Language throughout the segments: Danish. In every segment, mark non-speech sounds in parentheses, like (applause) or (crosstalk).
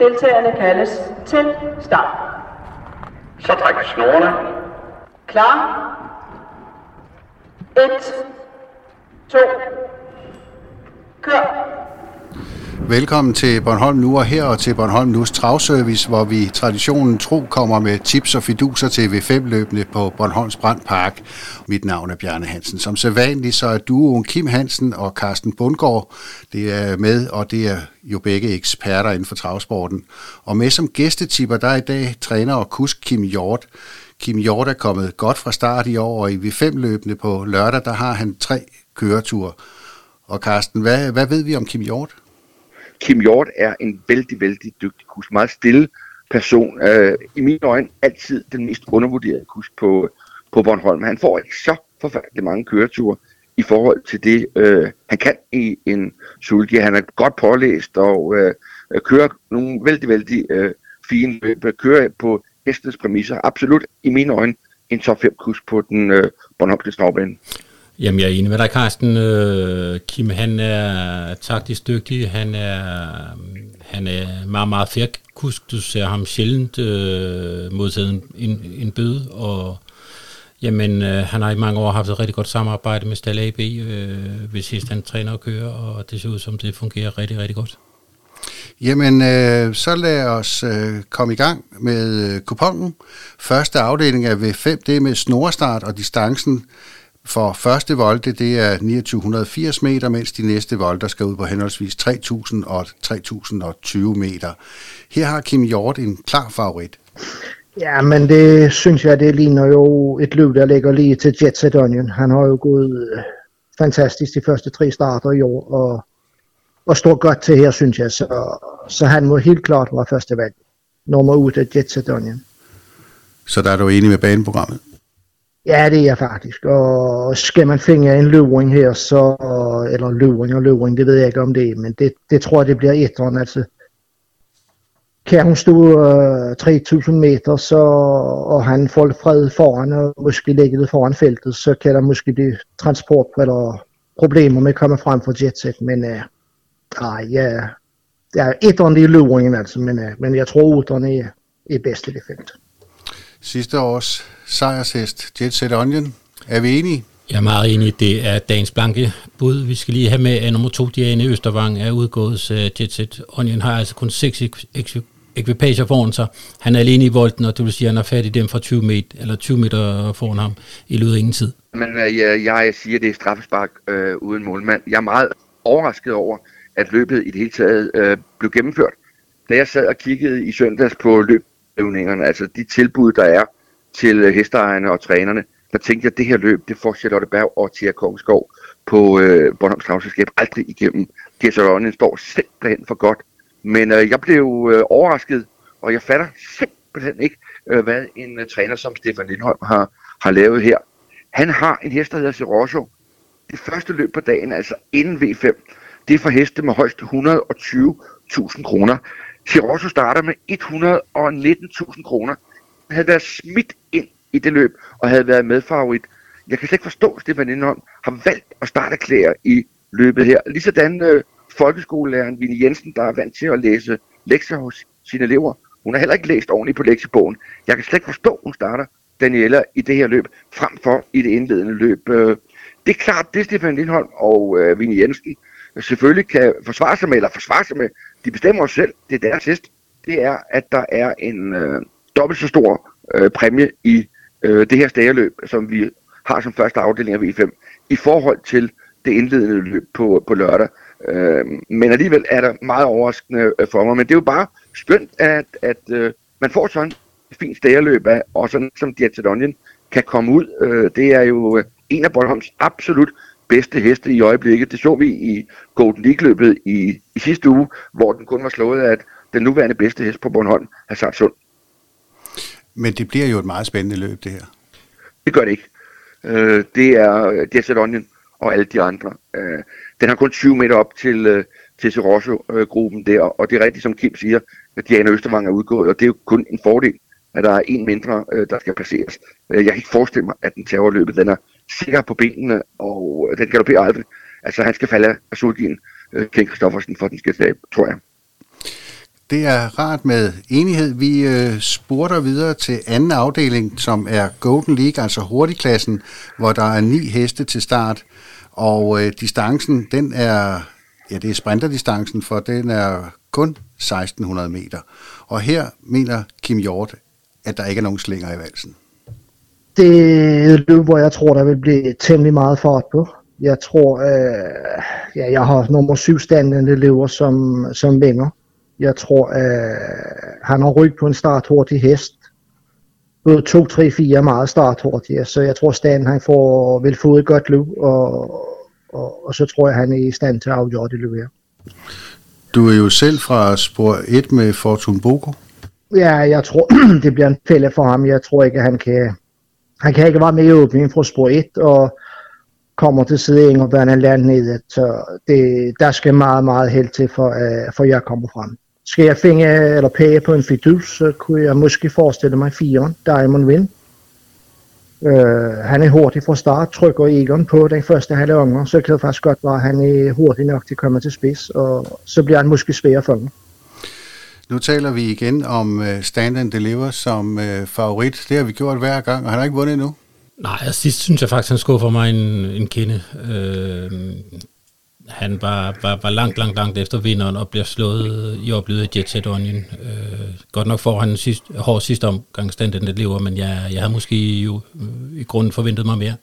Deltagerne kaldes til start. Så træk snorene. Klar. 1, 2, kør. Velkommen til Bornholm Nu og her og til Bornholm Nus Travservice, hvor vi traditionen tro kommer med tips og fiduser til V5-løbende på Bornholms Brandpark. Mit navn er Bjarne Hansen. Som sædvanligt så er duoen Kim Hansen og Carsten Bundgaard det er med, og det er jo begge eksperter inden for travsporten. Og med som gæstetipper, der er i dag træner og kusk Kim Hjort. Kim Hjort er kommet godt fra start i år, og i V5-løbende på lørdag, der har han tre køreture. Og Carsten, hvad, hvad ved vi om Kim Hjort? Kim Hjort er en vældig, vældig dygtig kusk. Meget stille person. Øh, I mine øjne altid den mest undervurderede kusk på, på Bornholm. Han får ikke så forfærdeligt mange køreture i forhold til det, øh, han kan i en sulke. Han er godt pålæst og øh, kører nogle vældig, vældig øh, fine løb. Kører på hestens præmisser. Absolut i mine øjne en top 5 kusk på den øh, Bornholmske stavbane. Jamen, jeg er enig med dig, Carsten. Øh, Kim, han er taktisk dygtig. Han er, han er meget, meget færkusk. Du ser ham sjældent øh, modtaget en, en, en bøde, og jamen, øh, han har i mange år haft et rigtig godt samarbejde med Stal AB, øh, hvis han træner og kører, og det ser ud som, det fungerer rigtig, rigtig godt. Jamen, øh, så lad os øh, komme i gang med øh, kupongen. Første afdeling er ved 5, det er med snorstart og distancen for første volte, det er 2980 meter, mens de næste volter skal ud på henholdsvis 3000 og 3020 meter. Her har Kim Hjort en klar favorit. Ja, men det synes jeg, det ligner jo et løb, der ligger lige til Jet Set Onion. Han har jo gået øh, fantastisk de første tre starter i år, og, og står godt til her, synes jeg. Så, så han må helt klart være første valg. Nummer 8 er Jet Set Onion. Så der er du enig med baneprogrammet? Ja, det er jeg faktisk. Og skal man finde en luring her, så, eller luring og luring, det ved jeg ikke om det er, men det, det tror jeg, det bliver etteren. Altså, kan hun stå øh, 3000 meter, så, og han får fred foran, og måske ligge lidt foran feltet, så kan der måske blive transport eller problemer med at komme frem for jetset, men øh, nej, ja, ja, etteren det er luringen altså, men, øh, men jeg tror otteren er, er bedst i det felt. Sidste års sejrshest, Jet Set Onion. Er vi enige? Jeg er meget enig. Det er dagens blanke bud. Vi skal lige have med, at nummer to, Diane Østervang, er udgået. Så Jet Set Onion har altså kun seks ekvipager foran sig. Han er alene i volden, og det vil sige, at han er fat i dem fra 20 meter, eller 20 meter foran ham i løbet af ingen tid. Men øh, jeg, jeg siger, at det er straffespark øh, uden målmand. Jeg er meget overrasket over, at løbet i det hele taget øh, blev gennemført. Da jeg sad og kiggede i søndags på udskrivningerne, altså de tilbud, der er til øh, hesteejerne og trænerne, der tænkte jeg, at det her løb, det får Charlotte Berg og Tia Kongsgaard på øh, Bornholms Travselskab aldrig igennem. Tia står simpelthen for godt. Men øh, jeg blev øh, overrasket, og jeg fatter simpelthen ikke, øh, hvad en øh, træner som Stefan Lindholm har, har lavet her. Han har en hest, der hedder Serosso. Det første løb på dagen, altså inden V5, det er for heste med højst 120.000 kroner. Chirosso starter med 119.000 kroner havde været smidt ind i det løb og havde været medfavorit. Jeg kan slet ikke forstå, at Stefan Indholm har valgt at starte klæder i løbet her. Ligesådan øh, folkeskolelæreren Vinnie Jensen, der er vant til at læse lektier hos sine elever. Hun har heller ikke læst ordentligt på lektiebogen. Jeg kan slet ikke forstå, at hun starter Daniela i det her løb, frem for i det indledende løb. Øh, det er klart, det er Stefan Lindholm og øh, Vinnie Jensen selvfølgelig kan forsvare sig med, eller forsvare sig med, de bestemmer os selv, det er deres hest, det er, at der er en, øh, dobbelt så stor øh, præmie i øh, det her stagerløb, som vi har som første afdeling af V5, i forhold til det indledende løb på, på lørdag. Øh, men alligevel er der meget overraskende øh, for mig. Men det er jo bare skønt, at, at øh, man får sådan et fint stagerløb af, og sådan som Diatedonien kan komme ud. Øh, det er jo øh, en af Bornholms absolut bedste heste i øjeblikket. Det så vi i Golden League-løbet i, i sidste uge, hvor den kun var slået af den nuværende bedste hest på Bornholm, Hazard Sund. Men det bliver jo et meget spændende løb, det her. Det gør det ikke. Øh, det er Desert Onion og alle de andre. Øh, den har kun 20 meter op til, øh, til Serosso-gruppen der, og det er rigtigt, som Kim siger, at Diana Østervang er udgået, og det er jo kun en fordel, at der er en mindre, øh, der skal passeres. Øh, jeg kan ikke forestille mig, at den tager løbet. Den er sikker på benene, og øh, den galopperer aldrig. Altså, han skal falde af sulgien, øh, Ken Kristoffersen, for den skal tabe, tror jeg. Det er rart med enighed. Vi øh, spurter videre til anden afdeling, som er Golden League, altså hurtigklassen, hvor der er ni heste til start. Og øh, distancen, den er, ja det er sprinterdistancen, for den er kun 1600 meter. Og her mener Kim Hjort, at der ikke er nogen slinger i valsen. Det er et løb, hvor jeg tror, der vil blive temmelig meget fart på. Jeg tror, øh, ja, jeg har nummer syv standende løber som, som vinger. Jeg tror, øh, han har ryg på en starthurtig hest. Både 2, 3, 4 er meget starthurtige, så jeg tror, Stan han får, vil få et godt løb, og, og, og så tror jeg, han er i stand til at afgøre det løb her. Du er jo selv fra spor 1 med Fortun Boko. Ja, jeg tror, (clears throat) det bliver en fælde for ham. Jeg tror ikke, at han kan... Han kan ikke være med i åbningen fra spor 1, og kommer til side 1 og bærer en land ned. Så det, der skal meget, meget held til, for, uh, for jeg kommer frem. Skal jeg finde øh, eller pege på en fidus, så kunne jeg måske forestille mig fire, Diamond Win. Uh, han er hurtig fra start, trykker Egon på den første halve omgang, så kan det faktisk godt være, at han er hurtig nok til at komme til spids, og så bliver han måske svær at fange. Nu taler vi igen om uh, Stand and Deliver som uh, favorit. Det har vi gjort hver gang, og han har ikke vundet endnu. Nej, altså, sidst synes jeg faktisk, han skuffer mig en, en kende. Øh, han var, var, var langt, langt, langt efter vinderen og bliver slået i oplevet af Jet Set Onion. Øh, godt nok får han sidst, hård sidste omgang stand den lever, men jeg, jeg havde måske jo øh, i grunden forventet mig mere.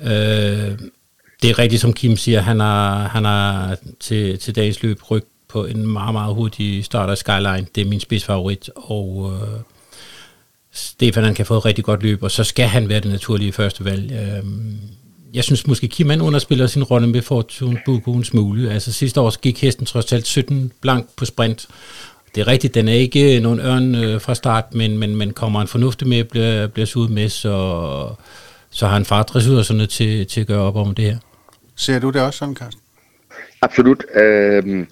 Øh, det er rigtigt, som Kim siger, han har, han har til, til dagens løb rygt på en meget, meget hurtig start af Skyline. Det er min spidsfavorit, og øh, Stefan han kan få et rigtig godt løb, og så skal han være det naturlige første valg. Øh, jeg synes måske, Kim han underspiller sin rolle med Fortune Buko en smule. Altså sidste år gik hesten trods alt 17 blank på sprint. Det er rigtigt, den er ikke nogen ørn øh, fra start, men, men, men kommer en fornuftig med, bliver, bliver suget med, så, så har han fartressourcerne til, til at gøre op om det her. Ser du det også sådan, Carsten? Absolut. Øh,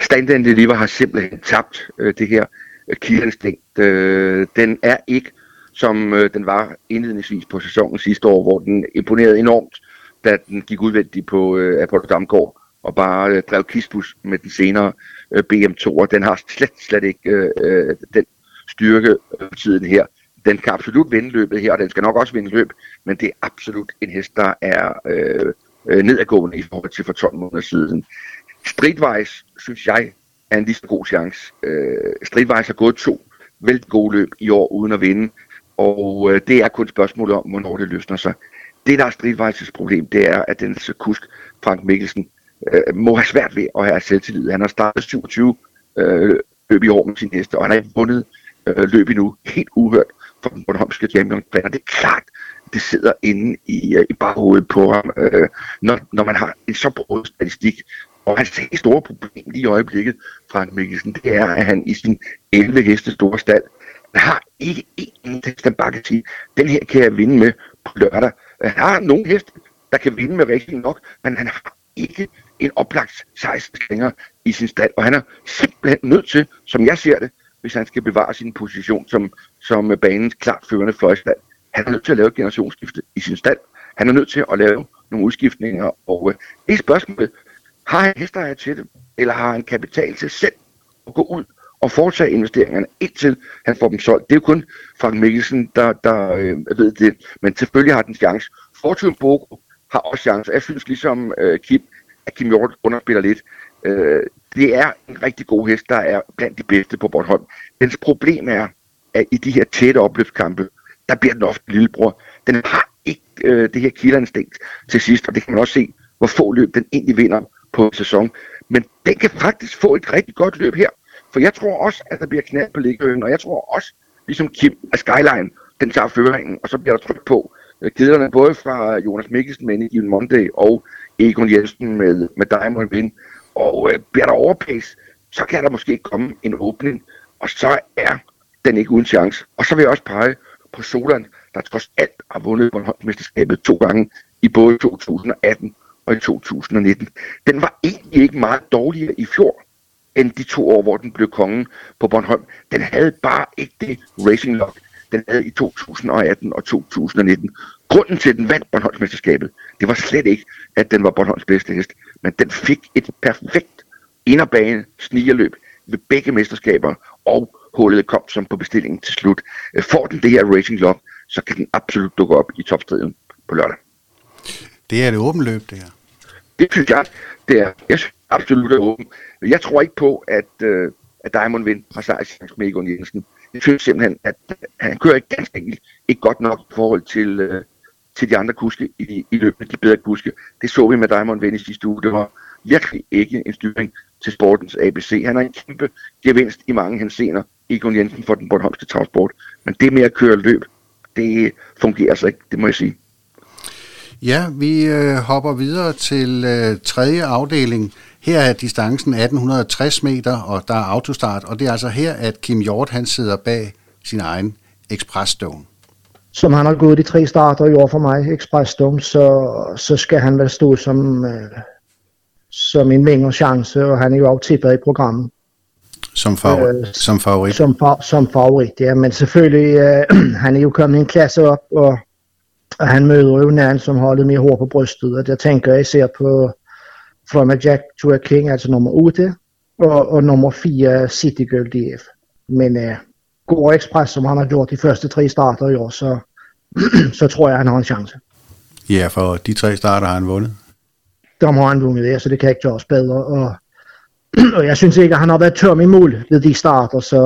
Stand Deliver har simpelthen tabt øh, det her øh. Øh, den er ikke som øh, den var indledningsvis på sæsonen sidste år, hvor den imponerede enormt, da den gik udvendigt på øh, Apollo Damgaard og bare øh, drev kispus med den senere øh, BM2, den har slet, slet ikke øh, øh den styrke øh, på tiden her. Den kan absolut vinde løbet her, og den skal nok også vinde løb, men det er absolut en hest, der er øh, øh nedadgående i forhold til for 12 måneder siden. Streetwise, synes jeg, er en lige så god chance. Øh, Streetwise har gået to vældig gode løb i år uden at vinde. Og øh, det er kun et spørgsmål om, hvornår det løsner sig. Det, der er Stridvejses problem, det er, at den kusk, Frank Mikkelsen, øh, må have svært ved at have selvtillid. Han har startet 27 øh, løb i år med sin heste, og han har ikke vundet øh, løb endnu. Helt uhørt for den Bornholmske champion-planer. Det er klart, det sidder inde i, øh, i baghovedet på ham, øh, når, når man har en så brød statistik. Og hans helt store problem lige i øjeblikket, Frank Mikkelsen, det er, at han i sin 11 heste store stald har ikke en hest, han bare kan sige, den her kan jeg vinde med på lørdag. Han har nogle heste, der kan vinde med rigtig nok, men han har ikke en oplagt 16 længere i sin stald, og han er simpelthen nødt til, som jeg ser det, hvis han skal bevare sin position som, som banens klart førende fløjstand. han er nødt til at lave et generationsskifte i sin stald. Han er nødt til at lave nogle udskiftninger, og øh, det er spørgsmålet, har han hester til det, eller har han kapital til selv at gå ud og foretage investeringerne indtil han får dem solgt. Det er jo kun Frank Mikkelsen, der, der øh, ved det, men selvfølgelig har den chance. Fortune Boko har også chance. Jeg synes ligesom øh, Kim, at Kim Hjort underspiller lidt. Øh, det er en rigtig god hest, der er blandt de bedste på Bornholm. Dens problem er, at i de her tætte opløbskampe, der bliver den ofte lillebror. Den har ikke øh, det her killerinstinkt til sidst, og det kan man også se, hvor få løb den egentlig vinder på en sæson. Men den kan faktisk få et rigtig godt løb her. For jeg tror også, at der bliver knald på liggeøen, og jeg tror også, ligesom Kim, at Skyline, den tager føringen, og så bliver der tryk på. Øh, Kederne både fra Jonas Mikkelsen med Given Monday og Egon Jensen med, med Diamond Win. Og øh, bliver der overpace, så kan der måske komme en åbning, og så er den ikke uden chance. Og så vil jeg også pege på Solan, der trods alt har vundet Bornholmsmesterskabet to gange i både 2018 og i 2019. Den var egentlig ikke meget dårligere i fjor, end de to år, hvor den blev kongen på Bornholm. Den havde bare ikke det racing lock, den havde i 2018 og 2019. Grunden til, at den vandt Bornholmsmesterskabet, det var slet ikke, at den var Bornholms bedste hest, men den fik et perfekt inderbane snigerløb ved begge mesterskaber, og hullet kom som på bestillingen til slut. Får den det her Racing lock, så kan den absolut dukke op i topstriden på lørdag. Det er det åbent løb, det her. Det synes jeg, det er. Jeg synes absolut er åbent. Jeg tror ikke på, at, øh, at Diamond Vind har sejrchance med Egon Jensen. Jeg synes simpelthen, at han kører ikke ganske enkelt ikke godt nok i forhold til, øh, til de andre kuske i, i løbet, de bedre kuske. Det så vi med Diamond Vind i sidste uge. Det var virkelig ikke en styring til sportens ABC. Han har en kæmpe gevinst i mange hensener, Egon Jensen for den Bornholmske travsport. Men det med at køre løb, det fungerer altså ikke, det må jeg sige. Ja, vi øh, hopper videre til øh, tredje afdeling. Her er distancen 1860 meter, og der er autostart, og det er altså her, at Kim Hjort han sidder bag sin egen Express Stone. Som han har gået de tre starter i år for mig, Express Stone, så, så skal han vel stå som, øh, som en længere chance, og han er jo også tippet i programmet. Som, favor- øh, som favorit? Som, fa- som favorit, ja. Men selvfølgelig, øh, (clears throat) han er jo kommet en klasse op, og, og han møder jo en som har lidt mere hår på brystet. Og der tænker jeg især på From a Jack to a King, altså nummer 8, og, og nummer 4 City Girl DF. Men øh, går Express, som han har gjort de første tre starter i år, så, (clears throat) så tror jeg, han har en chance. Ja, for de tre starter har han vundet. De har han vundet, ja, så det kan ikke gøres bedre. Og, (clears throat) og jeg synes ikke, at han har været tørm i mål ved de starter, så,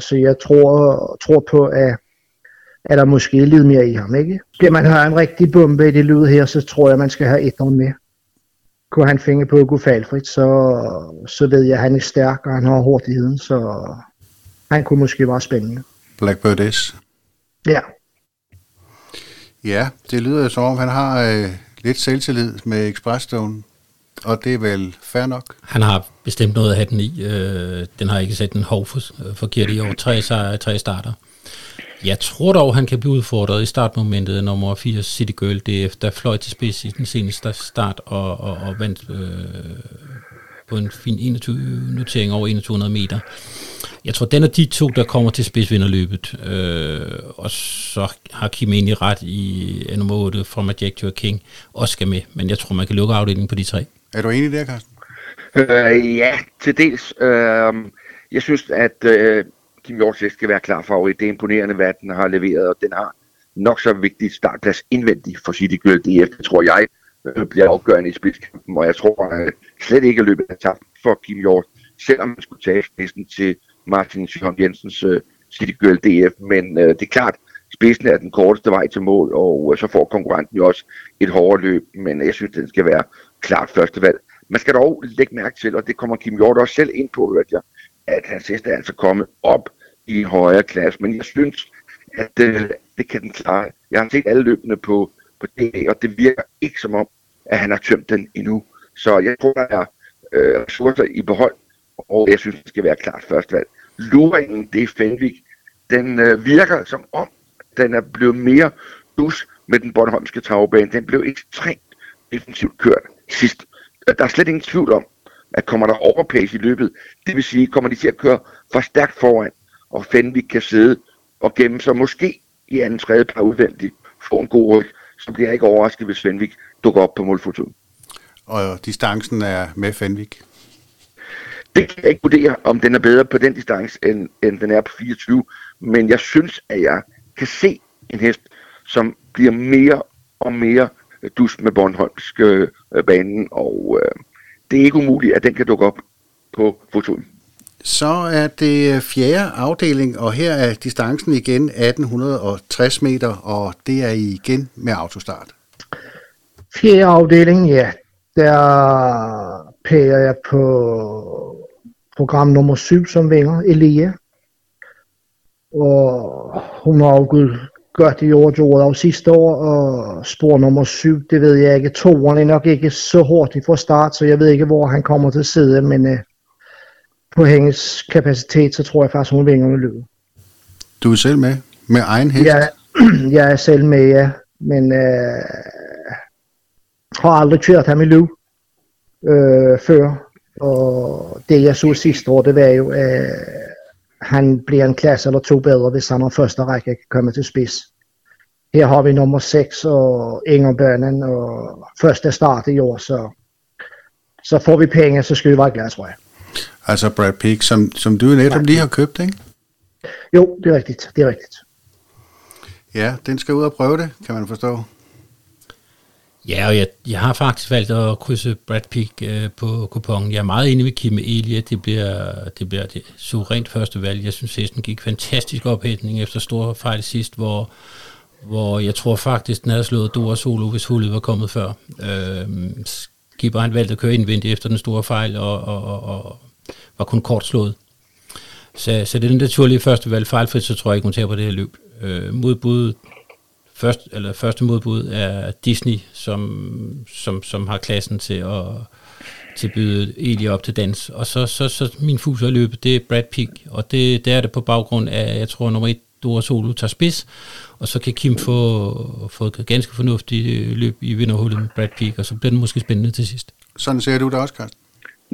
så jeg tror, tror på, at, at der måske er lidt mere i ham, ikke? Skal man have en rigtig bombe i det lyd her, så tror jeg, man skal have et med. Kunne han finde på gå falfrit, så, så ved jeg, at han er stærk, og han har hurtigheden, så han kunne måske være spændende. Blackbird S. Ja. Ja, det lyder som om, han har øh, lidt selvtillid med Expressstone, og det er vel fair nok. Han har bestemt noget at have den i. Øh, den har ikke sat en hov for, forkert i år. Tre, sejre, tre starter. Jeg tror dog, han kan blive udfordret i startmomentet nummer 4 City Girl DF, der fløj til spids i den seneste start og, og, og vandt øh, på en fin 21 notering over 2100 meter. Jeg tror, den er de to, der kommer til spidsvinderløbet. Øh, og så har Kim egentlig ret i nummer 8 fra Jack to King også skal med. Men jeg tror, man kan lukke afdelingen på de tre. Er du enig der, Carsten? Øh, ja, til dels. Øh, jeg synes, at øh, Kim Hjorts skal være klar favorit. Det er imponerende, hvad den har leveret, og den har nok så vigtig startplads indvendigt for City Girl DF. Tror jeg øh, bliver afgørende i spidskampen, og jeg tror at slet ikke, at løbet er tabt for Kim Hjort, selvom man skulle tage spidsen til Martin Sjøholm Jensens øh, City Girl DF. Men øh, det er klart, spidsen er den korteste vej til mål, og øh, så får konkurrenten jo også et hårdere løb, men jeg synes, den skal være klart første valg. Man skal dog lægge mærke til, og det kommer Kim Hjort også selv ind på, hørte jeg, at hans hest er altså kommet op i højere klasse, men jeg synes, at øh, det kan den klare. Jeg har set alle løbende på, på DA, og det virker ikke som om, at han har tømt den endnu. Så jeg tror, der er øh, ressourcer i behold, og jeg synes, det skal være klart første valg. Luringen, det er Fenvik. Den øh, virker som om, den er blevet mere dus med den Bornholmske tagbane. Den blev ekstremt defensivt kørt sidst. Der er slet ingen tvivl om, at kommer der overpace i løbet, det vil sige, kommer de til at køre for stærkt foran, og Fenvik kan sidde og gemme sig måske i anden tredje par udvendigt, få en god ryg, så bliver jeg ikke overrasket, hvis Fenvik dukker op på målfotoet. Og distancen er med Fenvik? Det kan jeg ikke vurdere, om den er bedre på den distance, end, end den er på 24. Men jeg synes, at jeg kan se en hest, som bliver mere og mere dus med Bornholmske øh, banen, og øh, det er ikke umuligt, at den kan dukke op på fotoen. Så er det øh, fjerde afdeling, og her er distancen igen 1860 meter, og det er igen med autostart. Fjerde afdeling, ja. Der pærer jeg på program nummer 7, som vinger, Elia. Og hun har jo gået godt i år, af sidste år, og spor nummer 7, det ved jeg ikke. Toren er nok ikke så hurtigt fra start, så jeg ved ikke, hvor han kommer til at sidde, men øh, på hendes kapacitet, så tror jeg faktisk, hun vinger med løbet. Du er selv med? Med egen hest? Jeg, (clears throat) jeg er selv med, ja. Men uh, har aldrig kørt ham i løb uh, før. Og det jeg så sidste år, det var jo, at han bliver en klasse eller to bedre, hvis han har første række kan komme til spids. Her har vi nummer 6 og Ingerbønnen og første start i år, så, så får vi penge, så skal vi være glade, tror jeg. Altså Brad Pitt, som, som du netop lige har købt, ikke? Jo, det er rigtigt. Det er rigtigt. Ja, den skal ud og prøve det, kan man forstå. Ja, og jeg, jeg har faktisk valgt at krydse Brad Pitt øh, på kupongen. Jeg er meget enig med Kim Elia. Det bliver det, bliver det suverænt første valg. Jeg synes, hesten gik fantastisk ophætning efter store fejl sidst, hvor, hvor jeg tror faktisk, den havde slået Dora Solo, hvis hullet var kommet før. Øh, Skipper han valgte at køre indvendigt efter den store fejl, og, og, og, og var kun kort slået. Så, så det er den naturlige første valg. Fejlfrit, så tror jeg ikke, hun tager på det her løb. Øh, modbud, først, eller første modbud er Disney, som, som, som har klassen til at tilbyde Eli op til dans. Og så, så, så min fuser løbet, det er Brad Pitt, og det, det er det på baggrund af, jeg tror, nummer et, Dora Solo tager spids, og så kan Kim få, få et ganske fornuftigt løb i vinderhullet med Brad Peak, og så bliver den måske spændende til sidst. Sådan ser du det også, Carsten.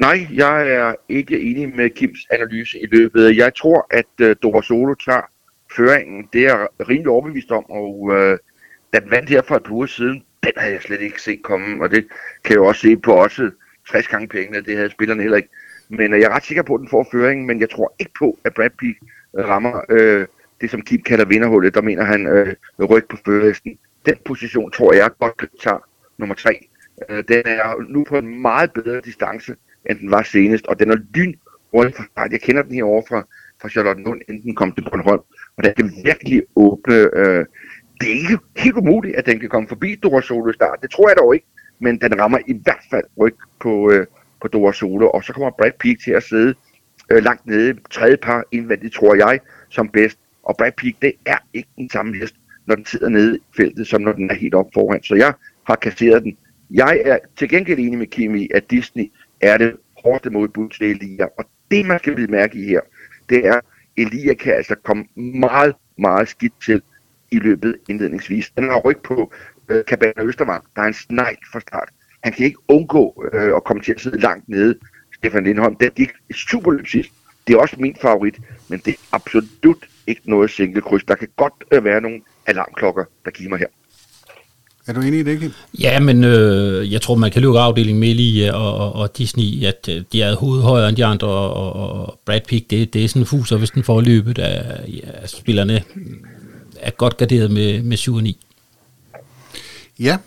Nej, jeg er ikke enig med Kims analyse i løbet. Jeg tror, at uh, Dora Solo tager føringen. Det er jeg rimelig overbevist om, og uh, da den vandt her for et par uger siden, den havde jeg slet ikke set komme, og det kan jeg jo også se på også 60 gange pengene, det havde spillerne heller ikke. Men uh, jeg er ret sikker på, at den får føringen, men jeg tror ikke på, at Brad Pitt rammer uh, det, som Kim kalder vinderhullet. Der mener han uh, ryg på førerhesten. Den position tror jeg godt tager nummer tre. Uh, den er nu på en meget bedre distance, end den var senest, og den er lyn rundt fra start. Jeg kender den her over fra, fra Charlotte Lund, inden den kom til Bornholm, og er kan virkelig åbne. Øh, det er ikke helt umuligt, at den kan komme forbi Dora Solo start. Det tror jeg dog ikke, men den rammer i hvert fald ryg på, øh, på Dora Solo, og så kommer Brad Peak til at sidde øh, langt nede, tredje par indvendigt, tror jeg, som bedst. Og Brad Peak, det er ikke den samme hest, når den sidder nede i feltet, som når den er helt op foran. Så jeg har kasseret den. Jeg er til gengæld enig med Kimi, at Disney er det hårdeste modbud til Elia. Og det, man skal blive mærke i her, det er, at Elia kan altså komme meget, meget skidt til i løbet indledningsvis. Den har ryg på øh, Cabana Østermark, Der er en snegl fra start. Han kan ikke undgå øh, at komme til at sidde langt nede. Stefan Lindholm, det gik super sidst. Det er også min favorit, men det er absolut ikke noget single kryds. Der kan godt øh, være nogle alarmklokker, der giver mig her. Er du enig i det, Kim? Ja, men øh, jeg tror, man kan lukke afdelingen med lige og, og, og Disney, at øh, de er hovedet højere end de andre, og, og Brad Pitt, det, det er sådan en fuser, hvis den får løbet af ja, spillerne er godt garderet med, med 7 og 9. Ja,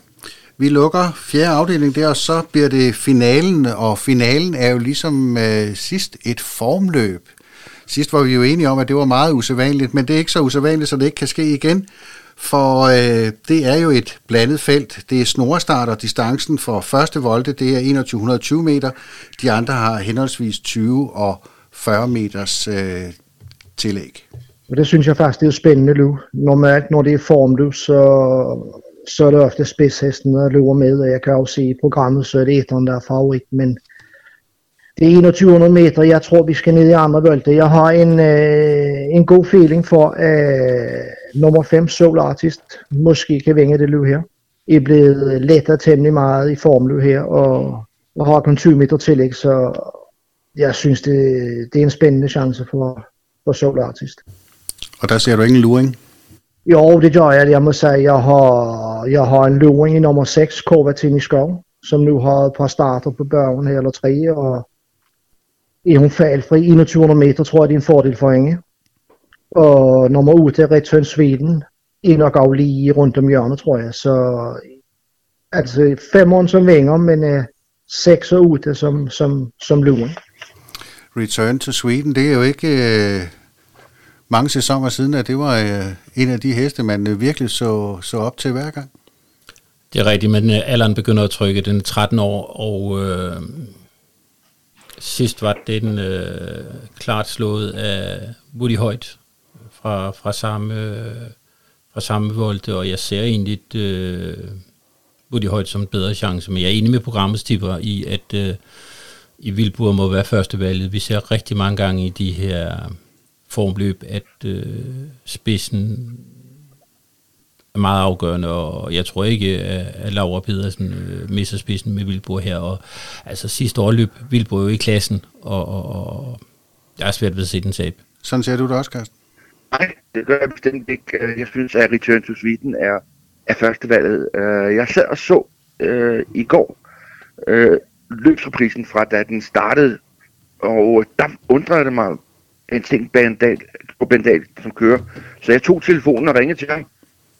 vi lukker fjerde afdeling der, og så bliver det finalen, og finalen er jo ligesom øh, sidst et formløb. Sidst var vi jo enige om, at det var meget usædvanligt, men det er ikke så usædvanligt, så det ikke kan ske igen. For øh, det er jo et blandet felt. Det er snorstart, og distancen for første volte, det er 2120 meter. De andre har henholdsvis 20 og 40 meters øh, tillæg. Og det synes jeg faktisk, det er spændende nu. Normalt, når det er formløb, så, så er det ofte spidshesten, der løber med. Og jeg kan også se i programmet, så er det etteren, der er favorit. Men det er 2100 meter. Jeg tror, vi skal ned i andre volte. Jeg har en, øh, en god feeling for, øh, nummer 5, Soul Artist, måske kan vinge det løb her. I er blevet lettere temmelig meget i formløb her, og, og har kun 20 meter tillæg, så jeg synes, det, det er en spændende chance for, for Soul Artist. Og der ser du ingen luring? Jo, det gør jeg. Jeg må sige, jeg har, jeg har en luring i nummer 6, Korvatini Skov, som nu har et par starter på børgen her, eller tre, og er hun faldfri 2100 meter, tror jeg, det er en fordel for hende. Og nummer 8 er Return Sweden, er nok af lige rundt om hjørnet, tror jeg. Så altså femeren som vinger, men uh, 6 og 8 som, som, som luren. Return to Sweden, det er jo ikke øh, mange sæsoner siden, at det var øh, en af de heste, man øh, virkelig så, så op til hver gang. Det er rigtigt, men øh, alderen begynder at trykke. Den er 13 år, og øh, sidst var den øh, klart slået af Woody Højt fra, fra samme, fra samme volte, og jeg ser egentlig øh, Woody Højt som en bedre chance, men jeg er enig med programmets tipper i, at øh, i Vildbur må være første valget. Vi ser rigtig mange gange i de her formløb, at øh, spidsen er meget afgørende, og jeg tror ikke, at Laura Pedersen øh, misser spidsen med Vildbur her. Og, altså sidste år løb Vildbur jo i klassen, og, og, og jeg er svært ved at se den tab. Sådan ser du det også, Carsten? Nej, det gør jeg bestemt ikke. Øh, jeg synes, at Return to Sweden er, er førstevalget. Øh, jeg sad og så øh, i går øh, løbsreprisen fra, da den startede Og der undrede det mig en ting Bandal, på Bandal, som kører. Så jeg tog telefonen og ringede til ham.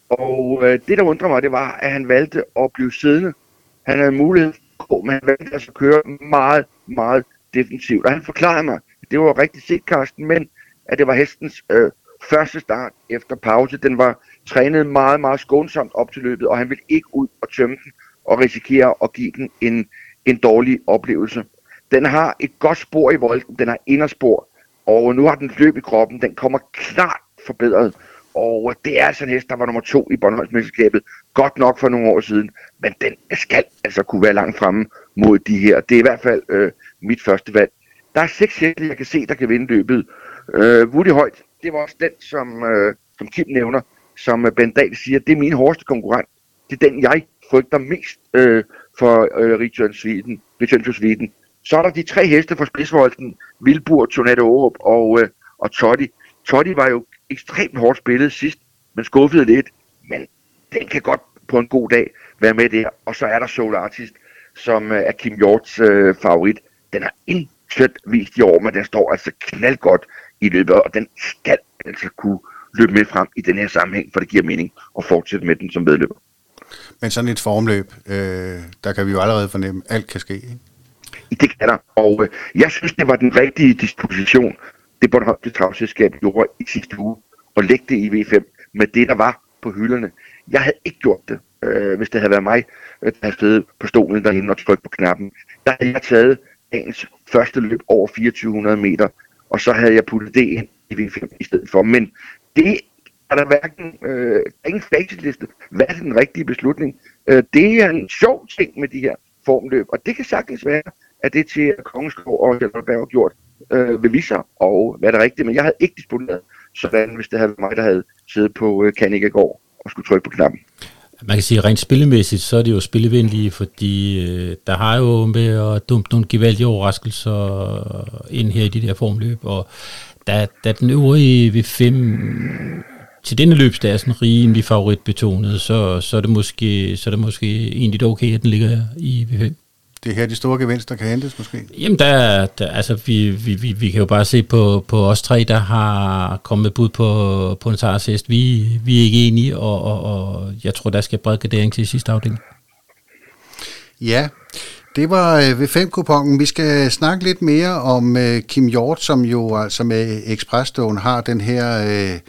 Og øh, det, der undrede mig, det var, at han valgte at blive siddende. Han havde mulighed for, men han valgte altså at køre meget, meget defensivt. Og han forklarede mig, at det var rigtig set, Karsten, men at det var hestens øh, første start efter pause. Den var trænet meget, meget skånsomt op til løbet, og han ville ikke ud og tømme den og risikere at give den en, en dårlig oplevelse. Den har et godt spor i volden, den har inderspor, og nu har den løb i kroppen, den kommer klart forbedret. Og det er altså en hest, der var nummer to i Bornholmsmesterskabet. Godt nok for nogle år siden, men den skal altså kunne være langt fremme mod de her. Det er i hvert fald øh, mit første valg. Der er seks heste, jeg kan se, der kan vinde løbet. Øh, Woody Højt, det var også den, som, øh, som Kim nævner, som øh, Ben Dahl siger, det er min hårdeste konkurrent. Det er den, jeg frygter mest øh, for øh, Richard Sweden, Richard Sweden. Så er der de tre heste fra Spidsvolden, Vilbur, Tornado Aarup og, øh, og Totti. Totti var jo ekstremt hårdt spillet sidst, men skuffede lidt. Men den kan godt på en god dag være med der. Og så er der Soul Artist, som øh, er Kim Hjorts øh, favorit. Den har intet vist i år, men den står altså knaldgodt i løbet, og den skal altså kunne løbe med frem i den her sammenhæng, for det giver mening at fortsætte med den som vedløber. Men sådan et formløb, øh, der kan vi jo allerede fornemme, at alt kan ske. Ikke? Det kan der, og øh, jeg synes, det var den rigtige disposition, det Bornholmske Travselskab gjorde i sidste uge, og lægge det i V5 med det, der var på hylderne. Jeg havde ikke gjort det, øh, hvis det havde været mig, der havde stået på stolen derinde og trykt på knappen. Der havde jeg taget dagens første løb over 2400 meter, og så havde jeg puttet det ind i V5 i stedet for. Men det er der hverken øh, ingen facitliste. Hvad er den rigtige beslutning? Øh, det er en sjov ting med de her formløb, og det kan sagtens være, at det til at Kongeskov og Hjelmerberg har gjort øh, vil vise sig, og hvad er det rigtigt, men jeg havde ikke disponeret sådan, hvis det havde været mig, der havde siddet på øh, Kanikagård og skulle trykke på knappen. Man kan sige, rent spillemæssigt, så er det jo spillevenlige, fordi øh, der har jo med at dumpe nogle gevaldige overraskelser ind her i de der formløb, og da, da den øvrige V5 til denne løbsdag er sådan rimelig favoritbetonet, så, så, er det måske, så er det måske egentlig okay, at den ligger i V5 det er her, de store gevinster kan hentes måske? Jamen, der, der altså, vi, vi, vi, vi kan jo bare se på, på os tre, der har kommet bud på, på en sejrshest. Vi, vi er ikke enige, og, og, og jeg tror, der skal bred gradering til sidste afdeling. Ja, det var øh, ved 5 kupongen Vi skal snakke lidt mere om uh, Kim Hjort, som jo altså med Expressstone har den her uh,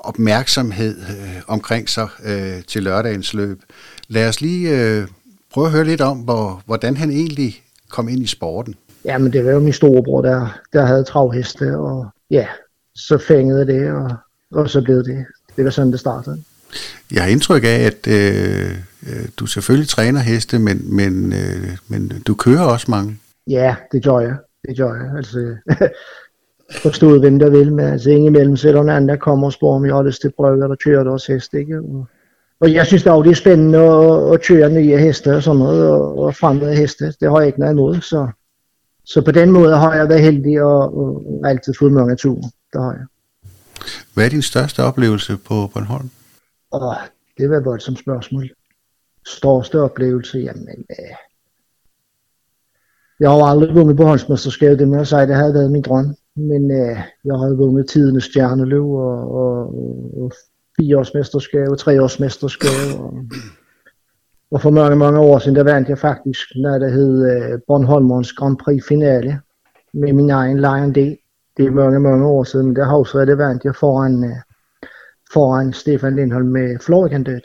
opmærksomhed uh, omkring sig uh, til lørdagens løb. Lad os lige uh, prøve at høre lidt om, hvor, hvordan han egentlig kom ind i sporten. Ja, men det var jo min storebror, der, der havde travheste, og ja, så fængede det, og, og så blev det. Det var sådan, det startede. Jeg har indtryk af, at øh, øh, du selvfølgelig træner heste, men, men, øh, men du kører også mange. Ja, det gør jeg. Det gør jeg. Altså, (laughs) forstået hvem der vil, men altså indimellem så er der en anden, der kommer og spørger, om jeg har lyst til brøger, der kører deres hest, ikke? Og, og jeg synes også, det er spændende at, at køre nye heste og sådan noget, og, og fremmede heste. Det har jeg ikke noget imod, så, så på den måde har jeg været heldig og, og altid fået mange ture. Det har jeg. Hvad er din største oplevelse på Bornholm? Åh, det var et voldsomt spørgsmål. Største oplevelse, jamen... Øh, jeg har aldrig vundet på håndsmesterskabet, det må jeg sige, det havde været min drøm. Men øh, jeg har vundet tidernes stjerneløv og, og, og fireårsmesterskab og treårsmesterskab. Og, og for mange, mange år siden, der vandt jeg faktisk, når det hed uh, Bornholmerens Grand Prix finale med min egen Lion D. Det er mange, mange år siden, der det har også det vandt jeg foran, uh, foran Stefan Lindholm med Florian Død.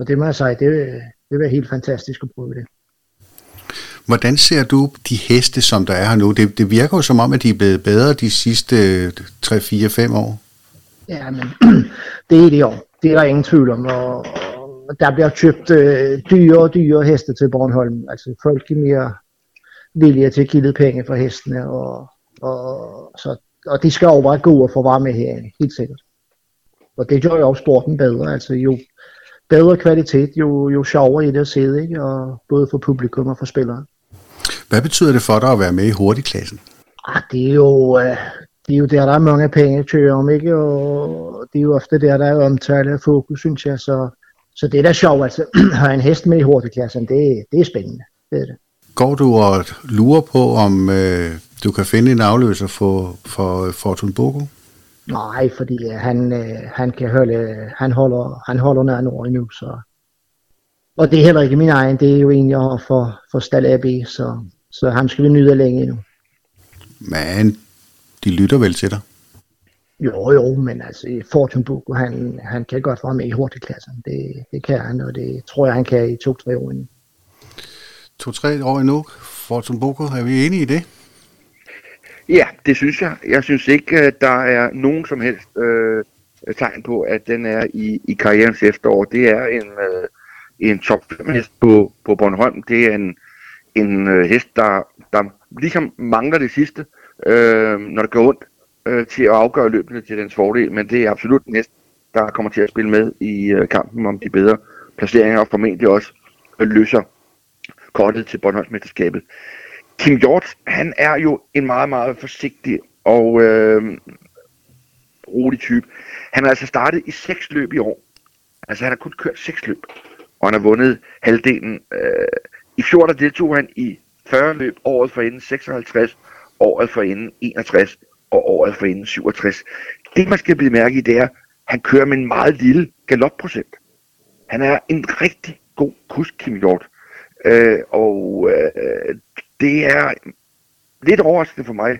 Og det må jeg sige, det, det var helt fantastisk at prøve det. Hvordan ser du de heste, som der er her nu? Det, det virker jo som om, at de er blevet bedre de sidste 3, 4, 5 år. Ja, men (clears throat) det er det jo. Det er der ingen tvivl om. Og, der bliver købt øh, dyre og dyre heste til Bornholm. Altså folk er mere villige til at give lidt penge for hestene. Og, og, så, og de skal jo bare gå og få være med herinde, helt sikkert. Og det gør jo også sporten bedre. Altså jo bedre kvalitet, jo, jo sjovere i det at se, ikke? Og både for publikum og for spillere. Hvad betyder det for dig at være med i hurtigklassen? Ah, det er jo, øh, det er jo der, der er mange penge at køre om, ikke? Og det er jo ofte der, der er omtale af fokus, synes jeg. Så, så det er da sjovt, altså. (clears throat) have en hest med i hurtigklassen, det, det er spændende. Det er det. går du og lurer på, om øh, du kan finde en afløser for, for Fortun Boko? Nej, fordi øh, han, øh, han kan holde, han holder, han holder nær nord endnu, så. Og det er heller ikke min egen, det er jo egentlig for, for Stal AB, så, så ham skal vi nyde længe endnu. Men de lytter vel til dig? Jo, jo, men altså Fortune Boko, han, han kan godt være med i hurtigklassen. Det, det kan han, og det tror jeg, han kan i to-tre år endnu. To-tre år endnu? Fortune Boko, er vi enige i det? Ja, det synes jeg. Jeg synes ikke, at der er nogen som helst øh, tegn på, at den er i, i karrierens efterår. Det er en, øh, en top 5 hest på, på Bornholm. Det er en, en øh, hest, der, der ligesom mangler det sidste, øh, Øh, når det går ondt, øh, til at afgøre løbende til dens fordel. Men det er absolut en der kommer til at spille med i øh, kampen om de bedre placeringer, og formentlig også øh, løser kortet til Bornholmsmesterskabet. Kim Hjort, han er jo en meget, meget forsigtig og øh, rolig type. Han har altså startet i seks løb i år. Altså han har kun kørt seks løb, og han har vundet halvdelen. Øh, I fjor der deltog han i 40 løb, året for inden 56, året for inden 61 og året for inden 67. Det man skal blive mærke i, det er, at han kører med en meget lille galopprocent. Han er en rigtig god kusk, Kim Hjort. Øh, og øh, det er lidt overraskende for mig,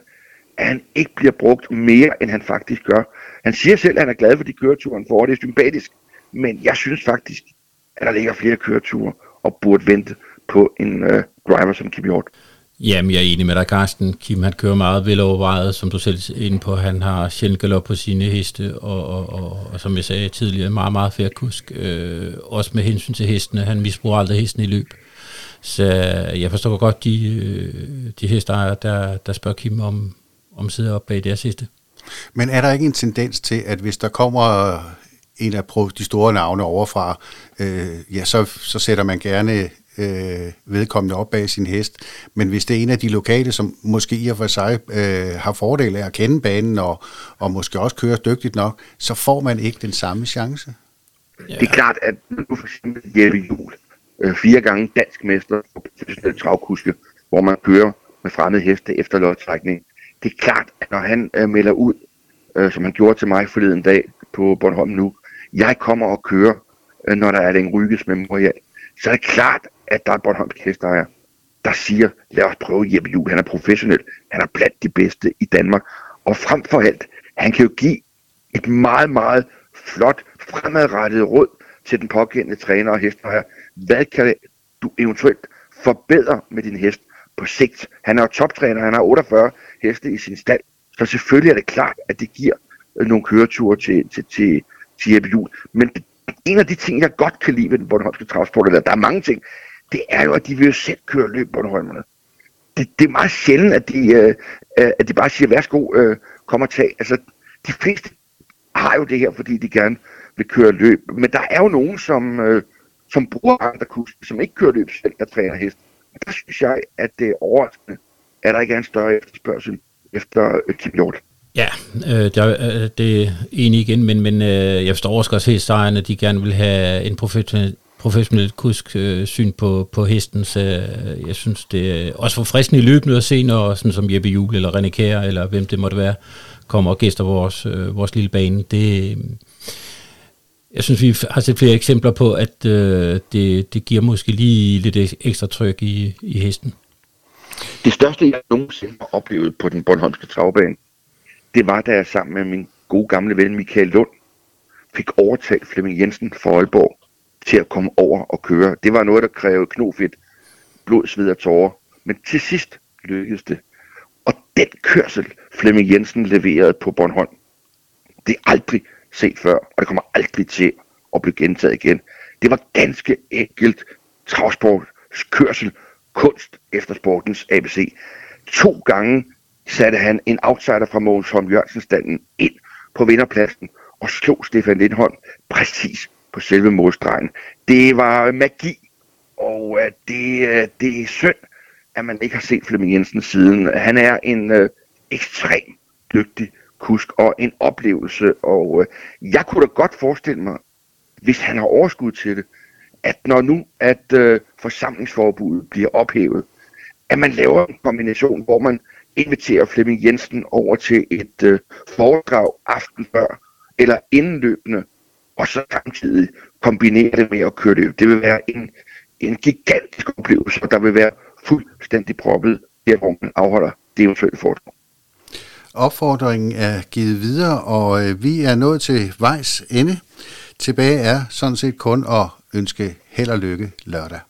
at han ikke bliver brugt mere, end han faktisk gør. Han siger selv, at han er glad for de køreture, han får. Det er sympatisk. Men jeg synes faktisk, at der ligger flere køreture og burde vente på en øh, driver som Kim Hjort. Jamen, jeg er enig med dig, Carsten. Kim, han kører meget velovervejet, som du selv er inde på. Han har sjældent galop på sine heste, og, og, og, og som jeg sagde tidligere, meget, meget færre kusk. Øh, også med hensyn til hestene. Han misbruger aldrig hesten i løb. Så jeg forstår godt de, øh, de hestejere, der, der spørger Kim om, om sidder op bag deres heste. Men er der ikke en tendens til, at hvis der kommer en af de store navne overfra, øh, ja, så, så sætter man gerne øh, vedkommende op bag sin hest. Men hvis det er en af de lokale, som måske i og for sig øh, har fordel af at kende banen og, og måske også kører dygtigt nok, så får man ikke den samme chance. Ja. Det er klart, at nu for eksempel Jeppe Juhl, øh, fire gange dansk mester på professionel travkuske, hvor man kører med fremmede heste efter lodtrækning. Det er klart, at når han øh, melder ud, øh, som han gjorde til mig forleden dag på Bornholm nu, jeg kommer og kører, øh, når der er den ryges memorial, så er det klart, at der er en Bornholmsk hesteejer, der siger, lad os prøve Jeppe Juhl. Han er professionel. Han er blandt de bedste i Danmark. Og frem for alt, han kan jo give et meget, meget flot fremadrettet råd til den pågældende træner og hesteejer. Hvad kan du eventuelt forbedre med din hest på sigt? Han er jo toptræner, han har 48 heste i sin stald, så selvfølgelig er det klart, at det giver øh, nogle køreture til, til, til, til Jeppe Juhl. Men en af de ting, jeg godt kan lide ved den Bornholmske travsport, eller der er mange ting, det er jo, at de vil jo selv køre løb, Bornholmerne. Det, det er meget sjældent, at de, øh, øh, at de bare siger, værsgo, øh, kom og tag. Altså, de fleste har jo det her, fordi de gerne vil køre løb. Men der er jo nogen, som, øh, som bruger andre kurs, som ikke kører løb selv, der træner hest. Og der synes jeg, at det er overraskende, at der ikke er en større efterspørgsel efter øh, Kim Hjort. Ja, øh, der, øh, det er enig igen, men, men øh, jeg forstår også godt, sejren, at de gerne vil have en professionel, professionelt kusk øh, syn på, på hesten, så øh, jeg synes, det er også forfriskende i løbende at se, når sådan som Jeppe Juhl eller René Kjær, eller hvem det måtte være, kommer og gæster vores, øh, vores lille bane. Det, jeg synes, vi har set flere eksempler på, at øh, det, det giver måske lige lidt ekstra tryk i, i hesten. Det største, jeg nogensinde har oplevet på den Bornholmske travbane, det var, da jeg sammen med min gode gamle ven Michael Lund fik overtalt Flemming Jensen fra Aalborg til at komme over og køre. Det var noget, der krævede knofedt, blod, sved og tårer. Men til sidst lykkedes det. Og den kørsel, Flemming Jensen leverede på Bornholm, det er aldrig set før, og det kommer aldrig til at blive gentaget igen. Det var ganske enkelt travsports kørsel, kunst efter sportens ABC. To gange satte han en outsider fra Mogens Holm Jørgensen standen ind på vinderpladsen og slog Stefan Lindholm præcis på selve målstregen. Det var magi, og øh, det, øh, det er synd, at man ikke har set Flemming Jensen siden. Han er en øh, ekstrem dygtig kusk og en oplevelse, og øh, jeg kunne da godt forestille mig, hvis han har overskud til det, at når nu at øh, forsamlingsforbuddet bliver ophævet, at man laver en kombination, hvor man inviterer Flemming Jensen over til et øh, foredrag aften før, eller indløbende, og så samtidig kombinere det med at køre det. Det vil være en, en gigantisk oplevelse, og der vil være fuldstændig proppet der, hvor man afholder det eventuelle foredrag. Opfordringen er givet videre, og øh, vi er nået til vejs ende. Tilbage er sådan set kun at ønske held og lykke lørdag.